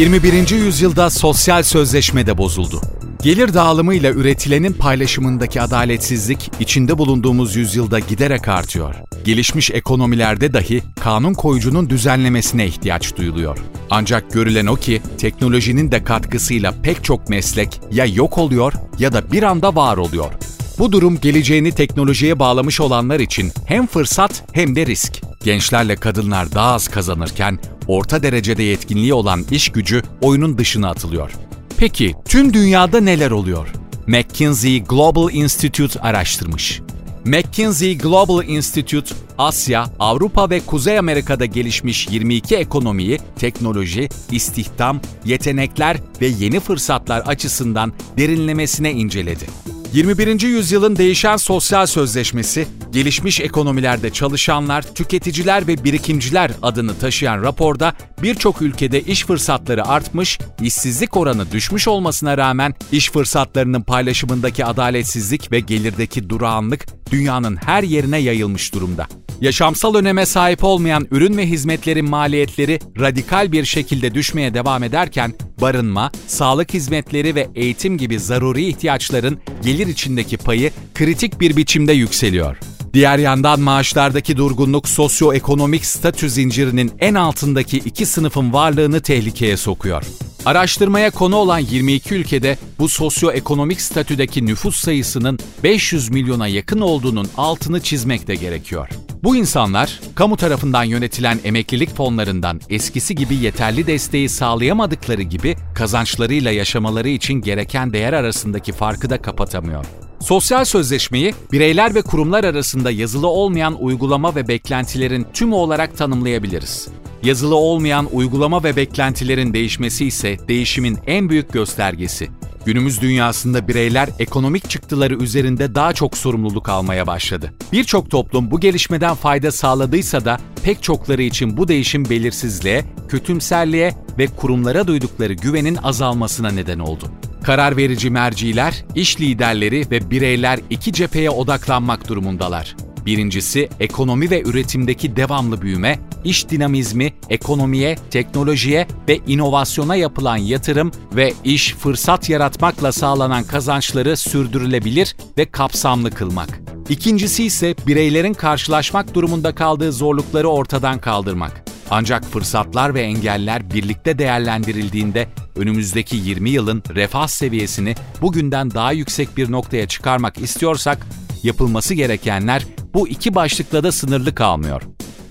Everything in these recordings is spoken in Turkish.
21. yüzyılda sosyal sözleşme de bozuldu. Gelir dağılımıyla üretilenin paylaşımındaki adaletsizlik içinde bulunduğumuz yüzyılda giderek artıyor. Gelişmiş ekonomilerde dahi kanun koyucunun düzenlemesine ihtiyaç duyuluyor. Ancak görülen o ki teknolojinin de katkısıyla pek çok meslek ya yok oluyor ya da bir anda var oluyor. Bu durum geleceğini teknolojiye bağlamış olanlar için hem fırsat hem de risk. Gençlerle kadınlar daha az kazanırken orta derecede yetkinliği olan iş gücü oyunun dışına atılıyor. Peki tüm dünyada neler oluyor? McKinsey Global Institute araştırmış. McKinsey Global Institute, Asya, Avrupa ve Kuzey Amerika'da gelişmiş 22 ekonomiyi teknoloji, istihdam, yetenekler ve yeni fırsatlar açısından derinlemesine inceledi. 21. yüzyılın değişen sosyal sözleşmesi, gelişmiş ekonomilerde çalışanlar, tüketiciler ve birikimciler adını taşıyan raporda birçok ülkede iş fırsatları artmış, işsizlik oranı düşmüş olmasına rağmen iş fırsatlarının paylaşımındaki adaletsizlik ve gelirdeki durağanlık dünyanın her yerine yayılmış durumda. Yaşamsal öneme sahip olmayan ürün ve hizmetlerin maliyetleri radikal bir şekilde düşmeye devam ederken barınma, sağlık hizmetleri ve eğitim gibi zaruri ihtiyaçların gelir içindeki payı kritik bir biçimde yükseliyor. Diğer yandan maaşlardaki durgunluk sosyoekonomik statü zincirinin en altındaki iki sınıfın varlığını tehlikeye sokuyor. Araştırmaya konu olan 22 ülkede bu sosyoekonomik statüdeki nüfus sayısının 500 milyona yakın olduğunun altını çizmek de gerekiyor. Bu insanlar, kamu tarafından yönetilen emeklilik fonlarından eskisi gibi yeterli desteği sağlayamadıkları gibi kazançlarıyla yaşamaları için gereken değer arasındaki farkı da kapatamıyor. Sosyal sözleşmeyi bireyler ve kurumlar arasında yazılı olmayan uygulama ve beklentilerin tümü olarak tanımlayabiliriz. Yazılı olmayan uygulama ve beklentilerin değişmesi ise değişimin en büyük göstergesi. Günümüz dünyasında bireyler ekonomik çıktıları üzerinde daha çok sorumluluk almaya başladı. Birçok toplum bu gelişmeden fayda sağladıysa da pek çokları için bu değişim belirsizliğe, kötümserliğe ve kurumlara duydukları güvenin azalmasına neden oldu. Karar verici merciler, iş liderleri ve bireyler iki cepheye odaklanmak durumundalar. Birincisi ekonomi ve üretimdeki devamlı büyüme, iş dinamizmi, ekonomiye, teknolojiye ve inovasyona yapılan yatırım ve iş fırsat yaratmakla sağlanan kazançları sürdürülebilir ve kapsamlı kılmak. İkincisi ise bireylerin karşılaşmak durumunda kaldığı zorlukları ortadan kaldırmak. Ancak fırsatlar ve engeller birlikte değerlendirildiğinde önümüzdeki 20 yılın refah seviyesini bugünden daha yüksek bir noktaya çıkarmak istiyorsak yapılması gerekenler bu iki başlıkla da sınırlı kalmıyor.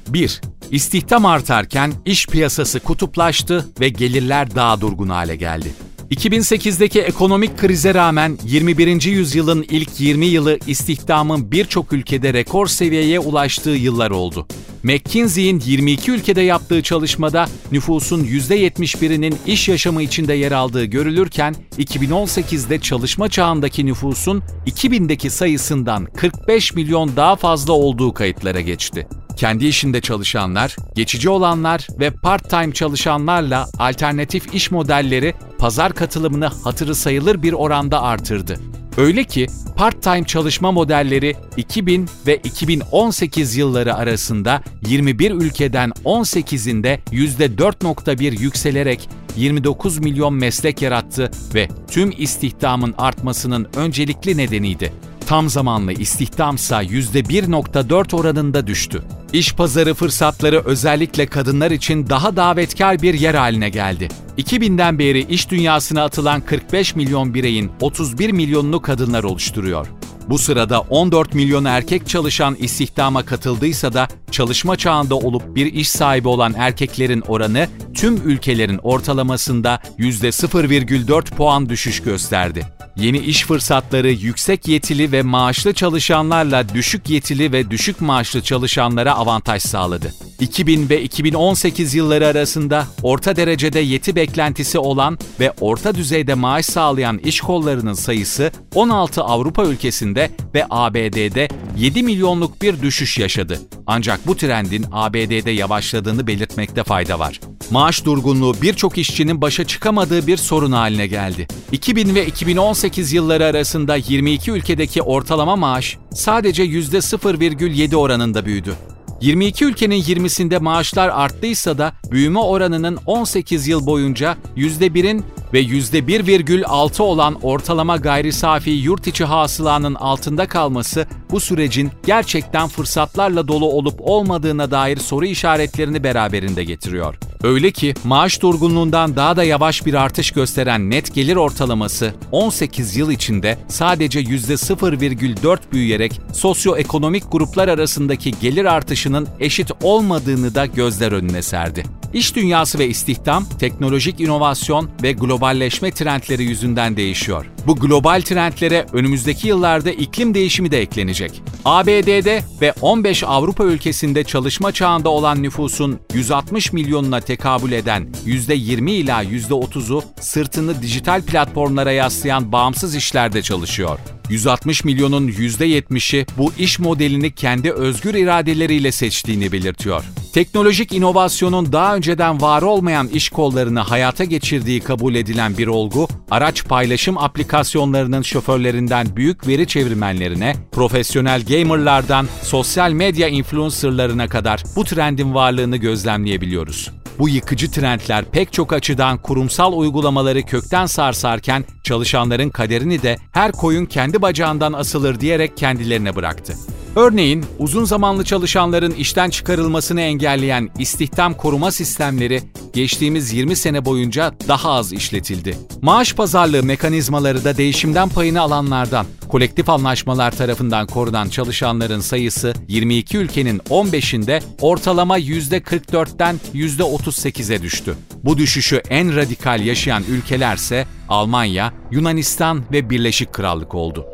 1. İstihdam artarken iş piyasası kutuplaştı ve gelirler daha durgun hale geldi. 2008'deki ekonomik krize rağmen 21. yüzyılın ilk 20 yılı istihdamın birçok ülkede rekor seviyeye ulaştığı yıllar oldu. McKinsey'in 22 ülkede yaptığı çalışmada nüfusun %71'inin iş yaşamı içinde yer aldığı görülürken 2018'de çalışma çağındaki nüfusun 2000'deki sayısından 45 milyon daha fazla olduğu kayıtlara geçti. Kendi işinde çalışanlar, geçici olanlar ve part-time çalışanlarla alternatif iş modelleri pazar katılımını hatırı sayılır bir oranda artırdı. Öyle ki part-time çalışma modelleri 2000 ve 2018 yılları arasında 21 ülkeden 18'inde %4.1 yükselerek 29 milyon meslek yarattı ve tüm istihdamın artmasının öncelikli nedeniydi. Tam zamanlı istihdamsa %1.4 oranında düştü. İş pazarı fırsatları özellikle kadınlar için daha davetkar bir yer haline geldi. 2000'den beri iş dünyasına atılan 45 milyon bireyin 31 milyonunu kadınlar oluşturuyor. Bu sırada 14 milyon erkek çalışan istihdama katıldıysa da çalışma çağında olup bir iş sahibi olan erkeklerin oranı tüm ülkelerin ortalamasında %0,4 puan düşüş gösterdi. Yeni iş fırsatları yüksek yetili ve maaşlı çalışanlarla düşük yetili ve düşük maaşlı çalışanlara avantaj sağladı. 2000 ve 2018 yılları arasında orta derecede yeti beklentisi olan ve orta düzeyde maaş sağlayan iş kollarının sayısı 16 Avrupa ülkesinde ve ABD'de 7 milyonluk bir düşüş yaşadı. Ancak bu trendin ABD'de yavaşladığını belirtmekte fayda var. Maaş durgunluğu birçok işçinin başa çıkamadığı bir sorun haline geldi. 2000 ve 2018 yılları arasında 22 ülkedeki ortalama maaş sadece %0,7 oranında büyüdü. 22 ülkenin 20'sinde maaşlar arttıysa da büyüme oranının 18 yıl boyunca %1'in ve %1,6 olan ortalama gayri safi yurt içi hasılanın altında kalması bu sürecin gerçekten fırsatlarla dolu olup olmadığına dair soru işaretlerini beraberinde getiriyor. Öyle ki maaş durgunluğundan daha da yavaş bir artış gösteren net gelir ortalaması 18 yıl içinde sadece %0,4 büyüyerek sosyoekonomik gruplar arasındaki gelir artışının eşit olmadığını da gözler önüne serdi. İş dünyası ve istihdam, teknolojik inovasyon ve globalleşme trendleri yüzünden değişiyor. Bu global trendlere önümüzdeki yıllarda iklim değişimi de eklenecek. ABD'de ve 15 Avrupa ülkesinde çalışma çağında olan nüfusun 160 milyonuna tekabül eden %20 ila %30'u sırtını dijital platformlara yaslayan bağımsız işlerde çalışıyor. 160 milyonun %70'i bu iş modelini kendi özgür iradeleriyle seçtiğini belirtiyor. Teknolojik inovasyonun daha önceden var olmayan iş kollarını hayata geçirdiği kabul edilen bir olgu, araç paylaşım aplikasyonlarının şoförlerinden büyük veri çevirmenlerine, profesyonel gamerlardan sosyal medya influencerlarına kadar bu trendin varlığını gözlemleyebiliyoruz. Bu yıkıcı trendler pek çok açıdan kurumsal uygulamaları kökten sarsarken çalışanların kaderini de her koyun kendi bacağından asılır diyerek kendilerine bıraktı. Örneğin uzun zamanlı çalışanların işten çıkarılmasını engelleyen istihdam koruma sistemleri geçtiğimiz 20 sene boyunca daha az işletildi. Maaş pazarlığı mekanizmaları da değişimden payını alanlardan, kolektif anlaşmalar tarafından korunan çalışanların sayısı 22 ülkenin 15'inde ortalama %44'ten %38'e düştü. Bu düşüşü en radikal yaşayan ülkelerse Almanya, Yunanistan ve Birleşik Krallık oldu.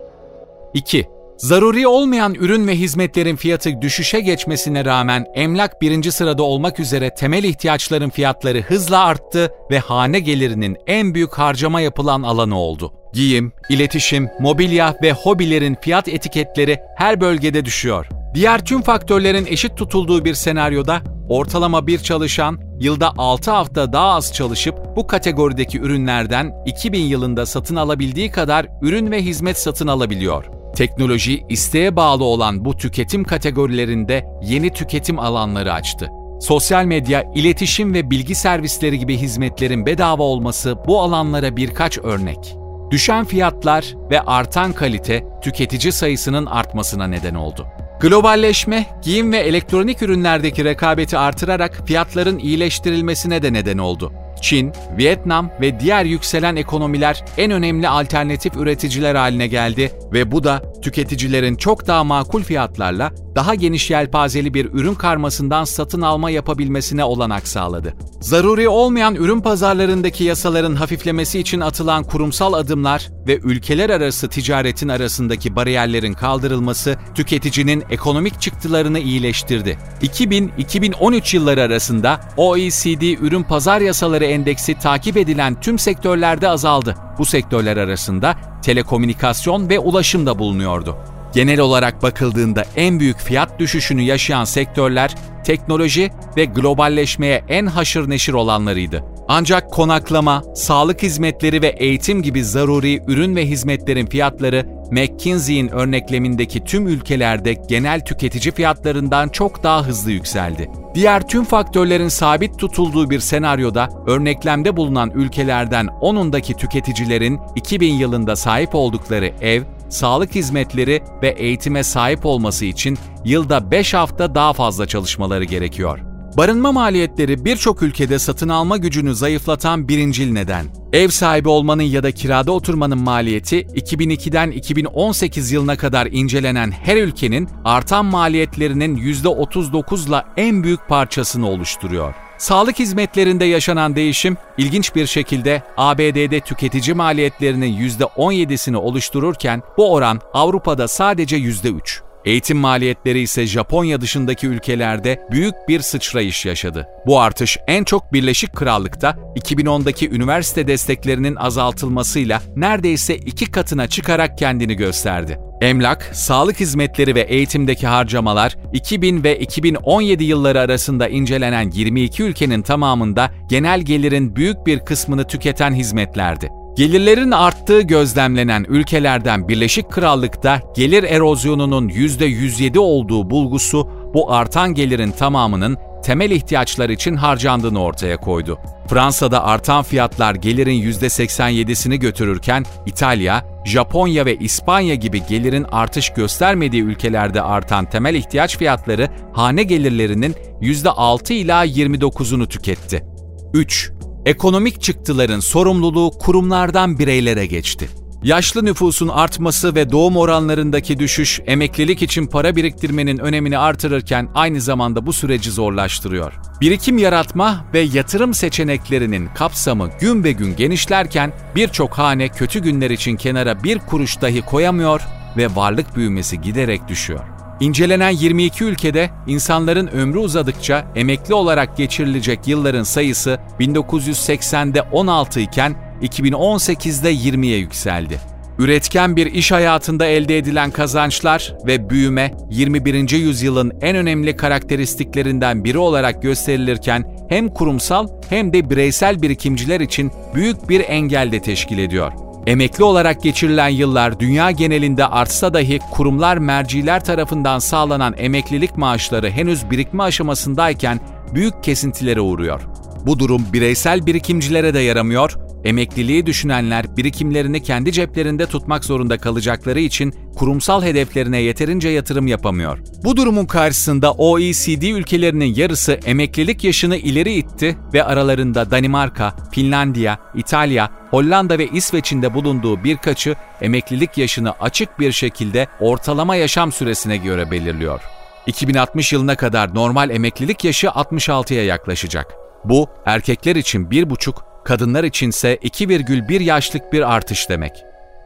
2. Zaruri olmayan ürün ve hizmetlerin fiyatı düşüşe geçmesine rağmen emlak birinci sırada olmak üzere temel ihtiyaçların fiyatları hızla arttı ve hane gelirinin en büyük harcama yapılan alanı oldu. Giyim, iletişim, mobilya ve hobilerin fiyat etiketleri her bölgede düşüyor. Diğer tüm faktörlerin eşit tutulduğu bir senaryoda ortalama bir çalışan yılda 6 hafta daha az çalışıp bu kategorideki ürünlerden 2000 yılında satın alabildiği kadar ürün ve hizmet satın alabiliyor. Teknoloji, isteğe bağlı olan bu tüketim kategorilerinde yeni tüketim alanları açtı. Sosyal medya, iletişim ve bilgi servisleri gibi hizmetlerin bedava olması bu alanlara birkaç örnek. Düşen fiyatlar ve artan kalite tüketici sayısının artmasına neden oldu. Globalleşme, giyim ve elektronik ürünlerdeki rekabeti artırarak fiyatların iyileştirilmesine de neden oldu. Çin, Vietnam ve diğer yükselen ekonomiler en önemli alternatif üreticiler haline geldi ve bu da tüketicilerin çok daha makul fiyatlarla daha geniş yelpazeli bir ürün karmasından satın alma yapabilmesine olanak sağladı. Zaruri olmayan ürün pazarlarındaki yasaların hafiflemesi için atılan kurumsal adımlar ve ülkeler arası ticaretin arasındaki bariyerlerin kaldırılması tüketicinin ekonomik çıktılarını iyileştirdi. 2000-2013 yılları arasında OECD Ürün Pazar Yasaları Endeksi takip edilen tüm sektörlerde azaldı. Bu sektörler arasında telekomünikasyon ve ulaşım da bulunuyordu. Genel olarak bakıldığında en büyük fiyat düşüşünü yaşayan sektörler teknoloji ve globalleşmeye en haşır neşir olanlarıydı. Ancak konaklama, sağlık hizmetleri ve eğitim gibi zaruri ürün ve hizmetlerin fiyatları McKinsey'in örneklemindeki tüm ülkelerde genel tüketici fiyatlarından çok daha hızlı yükseldi. Diğer tüm faktörlerin sabit tutulduğu bir senaryoda örneklemde bulunan ülkelerden 10'undaki tüketicilerin 2000 yılında sahip oldukları ev, sağlık hizmetleri ve eğitime sahip olması için yılda 5 hafta daha fazla çalışmaları gerekiyor. Barınma maliyetleri birçok ülkede satın alma gücünü zayıflatan birincil neden. Ev sahibi olmanın ya da kirada oturmanın maliyeti 2002'den 2018 yılına kadar incelenen her ülkenin artan maliyetlerinin %39'la en büyük parçasını oluşturuyor. Sağlık hizmetlerinde yaşanan değişim ilginç bir şekilde ABD'de tüketici maliyetlerinin %17'sini oluştururken bu oran Avrupa'da sadece %3. Eğitim maliyetleri ise Japonya dışındaki ülkelerde büyük bir sıçrayış yaşadı. Bu artış en çok Birleşik Krallık'ta 2010'daki üniversite desteklerinin azaltılmasıyla neredeyse iki katına çıkarak kendini gösterdi. Emlak, sağlık hizmetleri ve eğitimdeki harcamalar 2000 ve 2017 yılları arasında incelenen 22 ülkenin tamamında genel gelirin büyük bir kısmını tüketen hizmetlerdi. Gelirlerin arttığı gözlemlenen ülkelerden Birleşik Krallık'ta gelir erozyonunun %107 olduğu bulgusu bu artan gelirin tamamının temel ihtiyaçlar için harcandığını ortaya koydu. Fransa'da artan fiyatlar gelirin %87'sini götürürken İtalya, Japonya ve İspanya gibi gelirin artış göstermediği ülkelerde artan temel ihtiyaç fiyatları hane gelirlerinin %6 ila 29'unu tüketti. 3. Ekonomik çıktıların sorumluluğu kurumlardan bireylere geçti. Yaşlı nüfusun artması ve doğum oranlarındaki düşüş emeklilik için para biriktirmenin önemini artırırken aynı zamanda bu süreci zorlaştırıyor. Birikim yaratma ve yatırım seçeneklerinin kapsamı gün be gün genişlerken birçok hane kötü günler için kenara bir kuruş dahi koyamıyor ve varlık büyümesi giderek düşüyor. İncelenen 22 ülkede insanların ömrü uzadıkça emekli olarak geçirilecek yılların sayısı 1980'de 16 iken 2018'de 20'ye yükseldi. Üretken bir iş hayatında elde edilen kazançlar ve büyüme 21. yüzyılın en önemli karakteristiklerinden biri olarak gösterilirken hem kurumsal hem de bireysel birikimciler için büyük bir engel de teşkil ediyor. Emekli olarak geçirilen yıllar dünya genelinde artsa dahi kurumlar merciler tarafından sağlanan emeklilik maaşları henüz birikme aşamasındayken büyük kesintilere uğruyor. Bu durum bireysel birikimcilere de yaramıyor, emekliliği düşünenler birikimlerini kendi ceplerinde tutmak zorunda kalacakları için kurumsal hedeflerine yeterince yatırım yapamıyor. Bu durumun karşısında OECD ülkelerinin yarısı emeklilik yaşını ileri itti ve aralarında Danimarka, Finlandiya, İtalya, Hollanda ve İsveç'in de bulunduğu birkaçı emeklilik yaşını açık bir şekilde ortalama yaşam süresine göre belirliyor. 2060 yılına kadar normal emeklilik yaşı 66'ya yaklaşacak. Bu erkekler için 1,5, kadınlar içinse 2,1 yaşlık bir artış demek.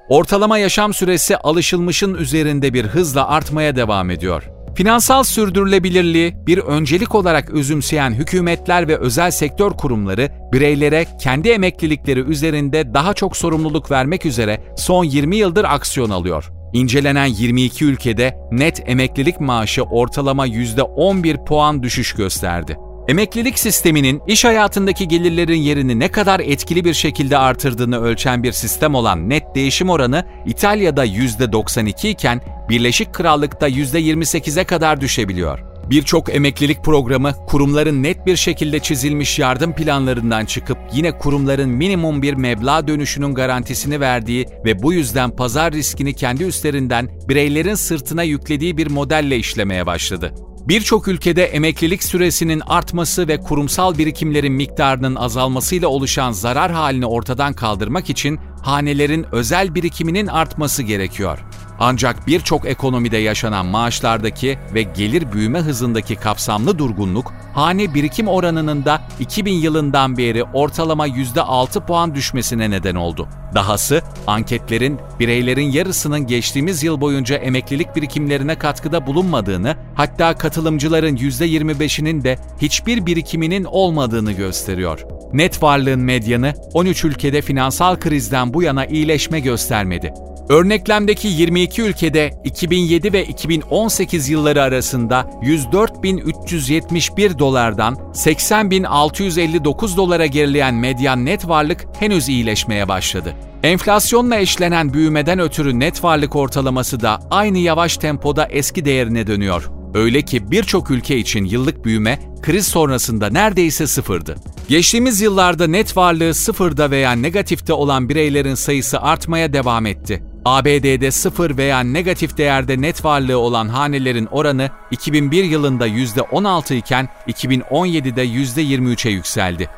Ortalama yaşam süresi alışılmışın üzerinde bir hızla artmaya devam ediyor. Finansal sürdürülebilirliği bir öncelik olarak özümseyen hükümetler ve özel sektör kurumları bireylere kendi emeklilikleri üzerinde daha çok sorumluluk vermek üzere son 20 yıldır aksiyon alıyor. İncelenen 22 ülkede net emeklilik maaşı ortalama %11 puan düşüş gösterdi. Emeklilik sisteminin iş hayatındaki gelirlerin yerini ne kadar etkili bir şekilde artırdığını ölçen bir sistem olan net değişim oranı İtalya'da %92 iken Birleşik Krallık'ta %28'e kadar düşebiliyor. Birçok emeklilik programı kurumların net bir şekilde çizilmiş yardım planlarından çıkıp yine kurumların minimum bir meblağ dönüşünün garantisini verdiği ve bu yüzden pazar riskini kendi üstlerinden bireylerin sırtına yüklediği bir modelle işlemeye başladı. Birçok ülkede emeklilik süresinin artması ve kurumsal birikimlerin miktarının azalmasıyla oluşan zarar halini ortadan kaldırmak için hanelerin özel birikiminin artması gerekiyor. Ancak birçok ekonomide yaşanan maaşlardaki ve gelir büyüme hızındaki kapsamlı durgunluk, hane birikim oranının da 2000 yılından beri ortalama %6 puan düşmesine neden oldu. Dahası anketlerin bireylerin yarısının geçtiğimiz yıl boyunca emeklilik birikimlerine katkıda bulunmadığını, hatta katılımcıların %25'inin de hiçbir birikiminin olmadığını gösteriyor. Net varlığın medyanı 13 ülkede finansal krizden bu yana iyileşme göstermedi. Örneklemdeki 22 ülkede 2007 ve 2018 yılları arasında 104.371 dolardan 80.659 dolara gerileyen medyan net varlık henüz iyileşmeye başladı. Enflasyonla eşlenen büyümeden ötürü net varlık ortalaması da aynı yavaş tempoda eski değerine dönüyor. Öyle ki birçok ülke için yıllık büyüme kriz sonrasında neredeyse sıfırdı. Geçtiğimiz yıllarda net varlığı sıfırda veya negatifte olan bireylerin sayısı artmaya devam etti. ABD'de sıfır veya negatif değerde net varlığı olan hanelerin oranı 2001 yılında %16 iken 2017'de %23'e yükseldi.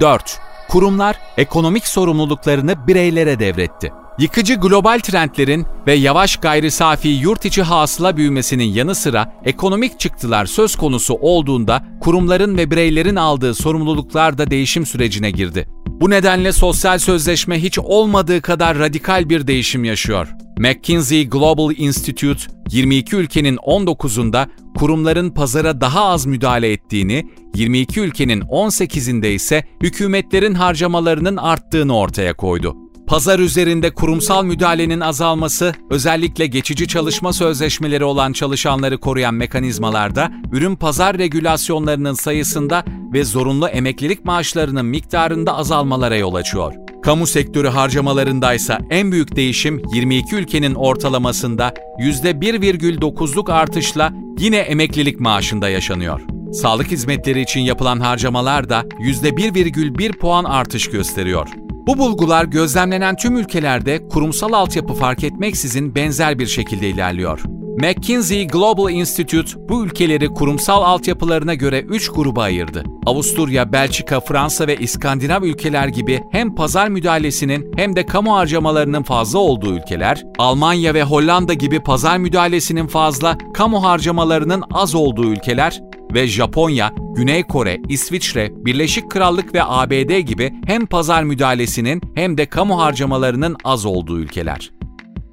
4. Kurumlar ekonomik sorumluluklarını bireylere devretti. Yıkıcı global trendlerin ve yavaş gayri safi yurt içi hasıla büyümesinin yanı sıra ekonomik çıktılar söz konusu olduğunda kurumların ve bireylerin aldığı sorumluluklar da değişim sürecine girdi. Bu nedenle sosyal sözleşme hiç olmadığı kadar radikal bir değişim yaşıyor. McKinsey Global Institute 22 ülkenin 19'unda kurumların pazara daha az müdahale ettiğini, 22 ülkenin 18'inde ise hükümetlerin harcamalarının arttığını ortaya koydu. Pazar üzerinde kurumsal müdahalenin azalması, özellikle geçici çalışma sözleşmeleri olan çalışanları koruyan mekanizmalarda, ürün pazar regülasyonlarının sayısında ve zorunlu emeklilik maaşlarının miktarında azalmalara yol açıyor. Kamu sektörü harcamalarındaysa en büyük değişim 22 ülkenin ortalamasında %1,9'luk artışla yine emeklilik maaşında yaşanıyor. Sağlık hizmetleri için yapılan harcamalar da %1,1 puan artış gösteriyor. Bu bulgular gözlemlenen tüm ülkelerde kurumsal altyapı fark etmeksizin benzer bir şekilde ilerliyor. McKinsey Global Institute bu ülkeleri kurumsal altyapılarına göre 3 gruba ayırdı. Avusturya, Belçika, Fransa ve İskandinav ülkeler gibi hem pazar müdahalesinin hem de kamu harcamalarının fazla olduğu ülkeler, Almanya ve Hollanda gibi pazar müdahalesinin fazla, kamu harcamalarının az olduğu ülkeler ve Japonya, Güney Kore, İsviçre, Birleşik Krallık ve ABD gibi hem pazar müdahalesinin hem de kamu harcamalarının az olduğu ülkeler.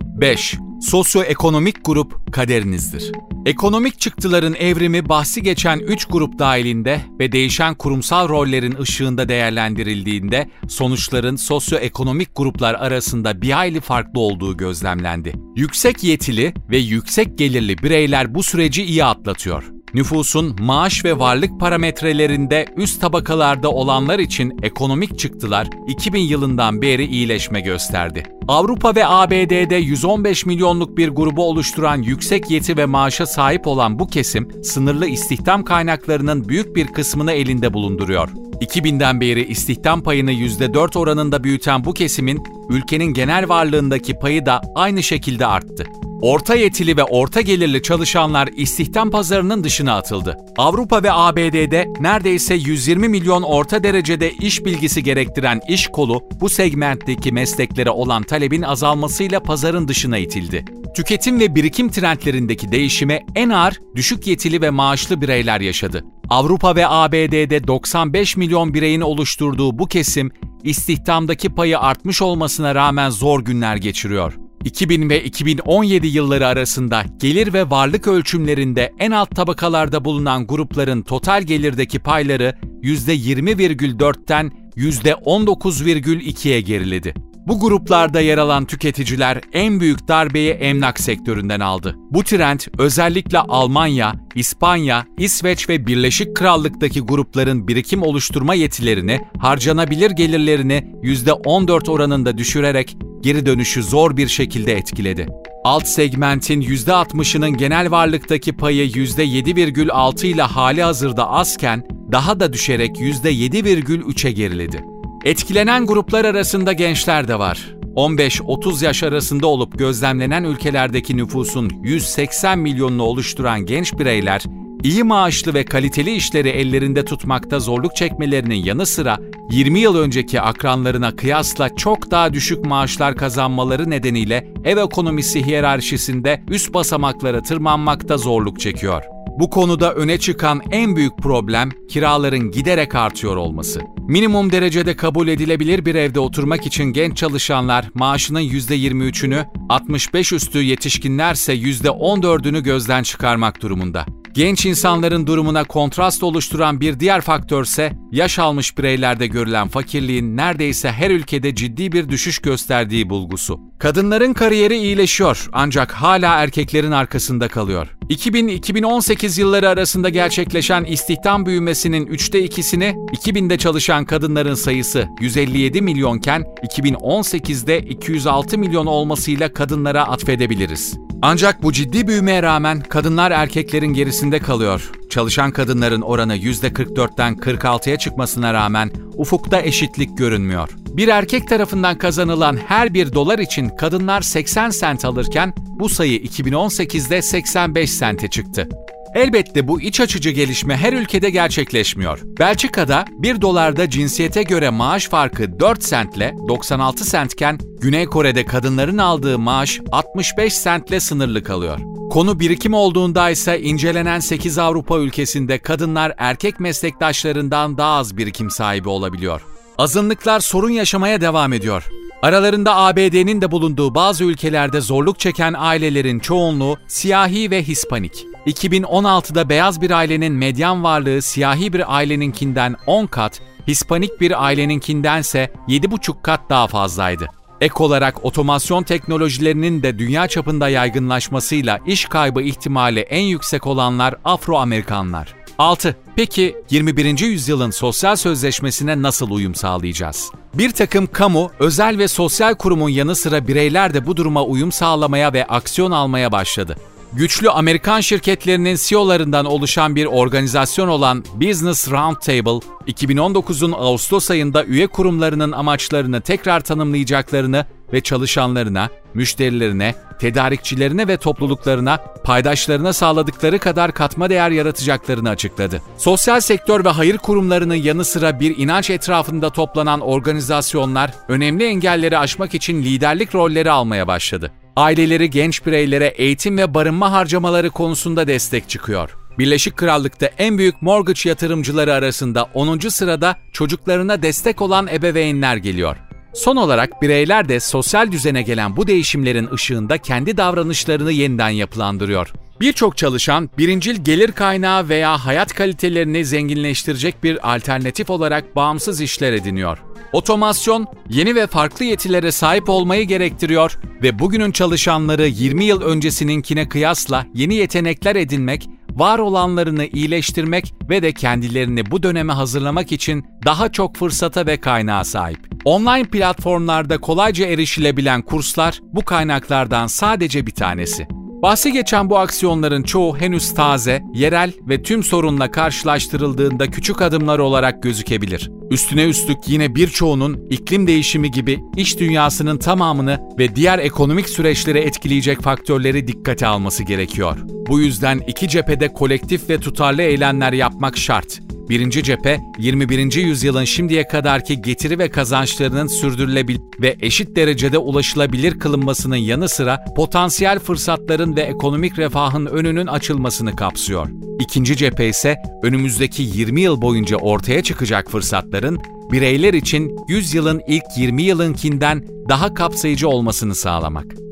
5. Sosyoekonomik grup kaderinizdir. Ekonomik çıktıların evrimi bahsi geçen 3 grup dahilinde ve değişen kurumsal rollerin ışığında değerlendirildiğinde sonuçların sosyoekonomik gruplar arasında bir hayli farklı olduğu gözlemlendi. Yüksek yetili ve yüksek gelirli bireyler bu süreci iyi atlatıyor. Nüfusun maaş ve varlık parametrelerinde üst tabakalarda olanlar için ekonomik çıktılar 2000 yılından beri iyileşme gösterdi. Avrupa ve ABD'de 115 milyonluk bir grubu oluşturan yüksek yeti ve maaşa sahip olan bu kesim, sınırlı istihdam kaynaklarının büyük bir kısmını elinde bulunduruyor. 2000'den beri istihdam payını %4 oranında büyüten bu kesimin ülkenin genel varlığındaki payı da aynı şekilde arttı. Orta yetili ve orta gelirli çalışanlar istihdam pazarının dışına atıldı. Avrupa ve ABD'de neredeyse 120 milyon orta derecede iş bilgisi gerektiren iş kolu bu segmentteki mesleklere olan talebin azalmasıyla pazarın dışına itildi. Tüketim ve birikim trendlerindeki değişime en ağır düşük yetili ve maaşlı bireyler yaşadı. Avrupa ve ABD'de 95 milyon bireyin oluşturduğu bu kesim istihdamdaki payı artmış olmasına rağmen zor günler geçiriyor. 2000 ve 2017 yılları arasında gelir ve varlık ölçümlerinde en alt tabakalarda bulunan grupların total gelirdeki payları %20,4'ten %19,2'ye geriledi. Bu gruplarda yer alan tüketiciler en büyük darbeyi emlak sektöründen aldı. Bu trend özellikle Almanya, İspanya, İsveç ve Birleşik Krallık'taki grupların birikim oluşturma yetilerini, harcanabilir gelirlerini %14 oranında düşürerek geri dönüşü zor bir şekilde etkiledi. Alt segmentin %60'ının genel varlıktaki payı %7,6 ile hali hazırda azken daha da düşerek %7,3'e geriledi. Etkilenen gruplar arasında gençler de var. 15-30 yaş arasında olup gözlemlenen ülkelerdeki nüfusun 180 milyonunu oluşturan genç bireyler, iyi maaşlı ve kaliteli işleri ellerinde tutmakta zorluk çekmelerinin yanı sıra 20 yıl önceki akranlarına kıyasla çok daha düşük maaşlar kazanmaları nedeniyle ev ekonomisi hiyerarşisinde üst basamaklara tırmanmakta zorluk çekiyor. Bu konuda öne çıkan en büyük problem kiraların giderek artıyor olması. Minimum derecede kabul edilebilir bir evde oturmak için genç çalışanlar maaşının %23'ünü, 65 üstü yetişkinlerse %14'ünü gözden çıkarmak durumunda. Genç insanların durumuna kontrast oluşturan bir diğer faktörse yaş almış bireylerde görülen fakirliğin neredeyse her ülkede ciddi bir düşüş gösterdiği bulgusu. Kadınların kariyeri iyileşiyor ancak hala erkeklerin arkasında kalıyor. 2000-2018 yılları arasında gerçekleşen istihdam büyümesinin üçte ikisini 2000'de çalışan kadınların sayısı 157 milyonken 2018'de 206 milyon olmasıyla kadınlara atfedebiliriz. Ancak bu ciddi büyümeye rağmen kadınlar erkeklerin gerisinde kalıyor. Çalışan kadınların oranı %44'ten 46'ya çıkmasına rağmen ufukta eşitlik görünmüyor. Bir erkek tarafından kazanılan her bir dolar için kadınlar 80 sent alırken bu sayı 2018'de 85 sente çıktı. Elbette bu iç açıcı gelişme her ülkede gerçekleşmiyor. Belçika'da 1 dolarda cinsiyete göre maaş farkı 4 sentle 96 sentken Güney Kore'de kadınların aldığı maaş 65 sentle sınırlı kalıyor. Konu birikim olduğunda ise incelenen 8 Avrupa ülkesinde kadınlar erkek meslektaşlarından daha az birikim sahibi olabiliyor. Azınlıklar sorun yaşamaya devam ediyor. Aralarında ABD'nin de bulunduğu bazı ülkelerde zorluk çeken ailelerin çoğunluğu siyahi ve Hispanik. 2016'da beyaz bir ailenin medyan varlığı siyahi bir aileninkinden 10 kat, Hispanik bir aileninkindense 7,5 kat daha fazlaydı. Ek olarak otomasyon teknolojilerinin de dünya çapında yaygınlaşmasıyla iş kaybı ihtimali en yüksek olanlar Afro-Amerikanlar. 6. Peki 21. yüzyılın sosyal sözleşmesine nasıl uyum sağlayacağız? Bir takım kamu, özel ve sosyal kurumun yanı sıra bireyler de bu duruma uyum sağlamaya ve aksiyon almaya başladı. Güçlü Amerikan şirketlerinin CEO'larından oluşan bir organizasyon olan Business Roundtable, 2019'un Ağustos ayında üye kurumlarının amaçlarını tekrar tanımlayacaklarını ve çalışanlarına, müşterilerine, tedarikçilerine ve topluluklarına, paydaşlarına sağladıkları kadar katma değer yaratacaklarını açıkladı. Sosyal sektör ve hayır kurumlarının yanı sıra bir inanç etrafında toplanan organizasyonlar önemli engelleri aşmak için liderlik rolleri almaya başladı. Aileleri genç bireylere eğitim ve barınma harcamaları konusunda destek çıkıyor. Birleşik Krallık'ta en büyük mortgage yatırımcıları arasında 10. sırada çocuklarına destek olan ebeveynler geliyor. Son olarak bireyler de sosyal düzene gelen bu değişimlerin ışığında kendi davranışlarını yeniden yapılandırıyor. Birçok çalışan birincil gelir kaynağı veya hayat kalitelerini zenginleştirecek bir alternatif olarak bağımsız işler ediniyor. Otomasyon yeni ve farklı yetilere sahip olmayı gerektiriyor ve bugünün çalışanları 20 yıl öncesininkine kıyasla yeni yetenekler edinmek, var olanlarını iyileştirmek ve de kendilerini bu döneme hazırlamak için daha çok fırsata ve kaynağa sahip. Online platformlarda kolayca erişilebilen kurslar bu kaynaklardan sadece bir tanesi. Bahsi geçen bu aksiyonların çoğu henüz taze, yerel ve tüm sorunla karşılaştırıldığında küçük adımlar olarak gözükebilir. Üstüne üstlük yine birçoğunun iklim değişimi gibi iş dünyasının tamamını ve diğer ekonomik süreçleri etkileyecek faktörleri dikkate alması gerekiyor. Bu yüzden iki cephede kolektif ve tutarlı eylemler yapmak şart. Birinci cephe, 21. yüzyılın şimdiye kadarki getiri ve kazançlarının sürdürülebilir ve eşit derecede ulaşılabilir kılınmasının yanı sıra potansiyel fırsatların ve ekonomik refahın önünün açılmasını kapsıyor. İkinci cephe ise önümüzdeki 20 yıl boyunca ortaya çıkacak fırsatların bireyler için 100 yılın ilk 20 yılınkinden daha kapsayıcı olmasını sağlamak.